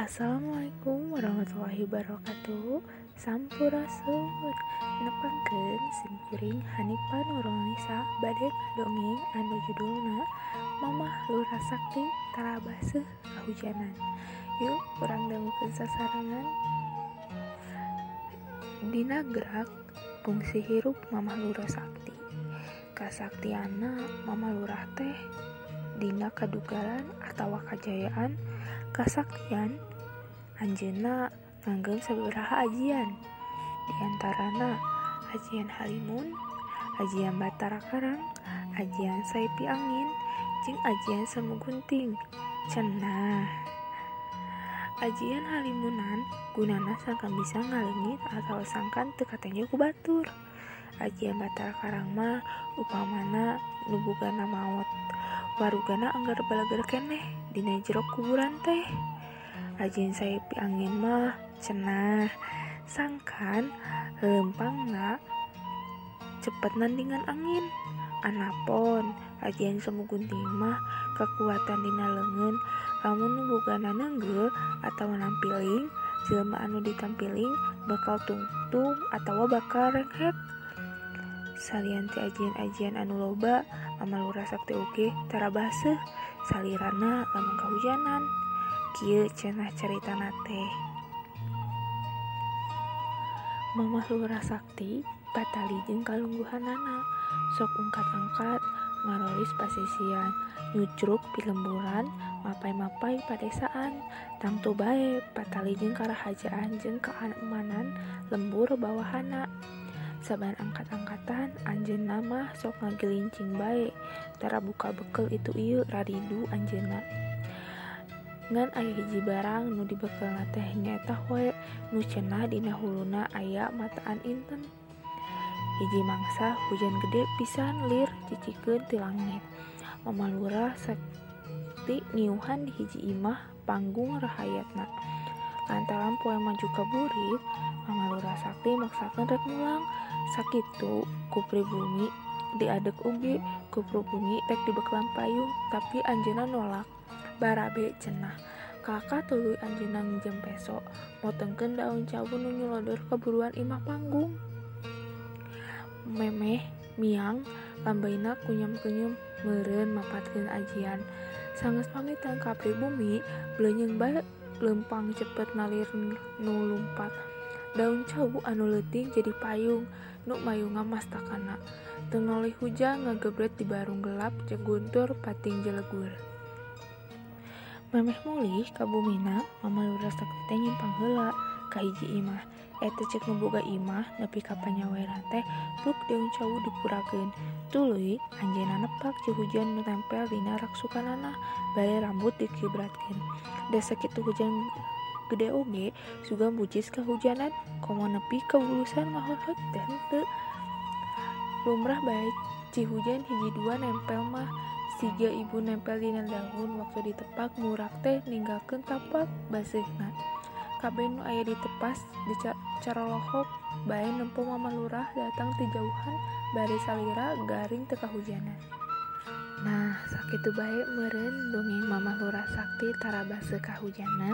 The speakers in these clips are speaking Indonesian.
Assalamualaikum warahmatullahi wabarakatuh. Sampurasun. Nepangken simkuring Hanifan Nurulnisa Badek dongeng anu judulna Mamah Lura Sakti Tarabaseh Kahujanan. Yuk kurang dangukeun sasarangan. Dina gerak fungsi hirup Mamah Lura Sakti Kasaktiana Mamah Lurah teh Dina kadugalan atau kajayaan kasaktian Anjena nganggen sabaraha ajian. Diantarana ajian Halimun ajian Batara Karang ajian Saipi Angin jeng ajian Semugunting cenah! Ajian Halimunan gunana sangkan bisa ngalengit atau sangkan tekatnya ku batur. Ajian Batara Karang mah upamana nubugana maut warugana anggar balagar keneh dina jero kuburan teh. Ajin saipi angin mah cenah. Sangkan lempang nak cepet nandingan angin. Anapon ajian semu gunting mah kekuatan dina lengan lamun bugana nenggel atau nampiling jelma anu ditampiling bakal tungtung atau bakal rengek salianti ajian-ajian anu loba amal lurah Sabtu ogetara baseh salirana lamun kahujanan. Kieu cenah cerita nate Mamah lurah Sakti patali jeung kalungguhanana. Sok ungkat-angkat ngarolis pasisian. Nyucruk pilemburan mapai-mapai padesaan. Tangtu bae patali jeung karahajaan jeung keamanan lembur bawahana. sabar angkat-angkatan Anjena nama sok ngagelincing baik Tara buka bekel itu iu raridu Anjena ngan ayah hiji barang nu dibekelna teh nyata hoe nu cenah dina huluna aya mataan inten. Hiji mangsa hujan gede pisan lir cicikeun ti langit. Mama lurah sakti niuhan di hiji imah panggung rahayatna. Lantaran poe maju ka burit sakti maksakeun rek mulang. Sakitu ku pribumi diadek ugi ku pribumi rek dibekelan payung tapi anjeunna nolak. Barabe cenah. Kakak tuluy anjeunna minjem peso motengkeun daun cawu nu nyolodor keburuan imah panggung. Memeh miang lambaina kunyam-kunyum meureun mapatkeun ajian. Sanges pamitan ka pribumi belenyeng bae lempang cepet nalir nu lumpat daun cabu anu letih jadi payung nu mayunga mastakana tenoli hujan ngegebret di barung gelap ceguntur pating jelegur. Memeh mulih kabumina mama lurah sakti nyimpang heula ka hiji imah. Eh, Eta cek ngeboga imah nepi ka panyaweran teh pluk daun cawu dipurakeun. Tuluy anjeunna nepak ci hujan nu tempel dina rak sukanana rambut dikibratkeun. Da sakitu hujan gede oge suga bucis kahujanan komo nepi ka bulusan ngahorhot dan teu lumrah bae ci hujan hiji dua nempel mah siga ibu nempel dina daun waktu ditepak murak teh ninggalkeun tapak baseuhna kabeh nu aya di tepas di carolohok bae nempo mama lurah datang ti jauhan bari salira garing teu kahujanan. Nah sakitu bae meureun dongeng mama lurah sakti tara baseuh kahujanan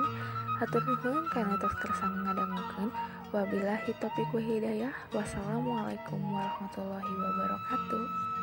hatur nuhun kana tos kersa ngadangukeun wabillahi taufiq wa hidayah. Wassalamualaikum warahmatullahi wabarakatuh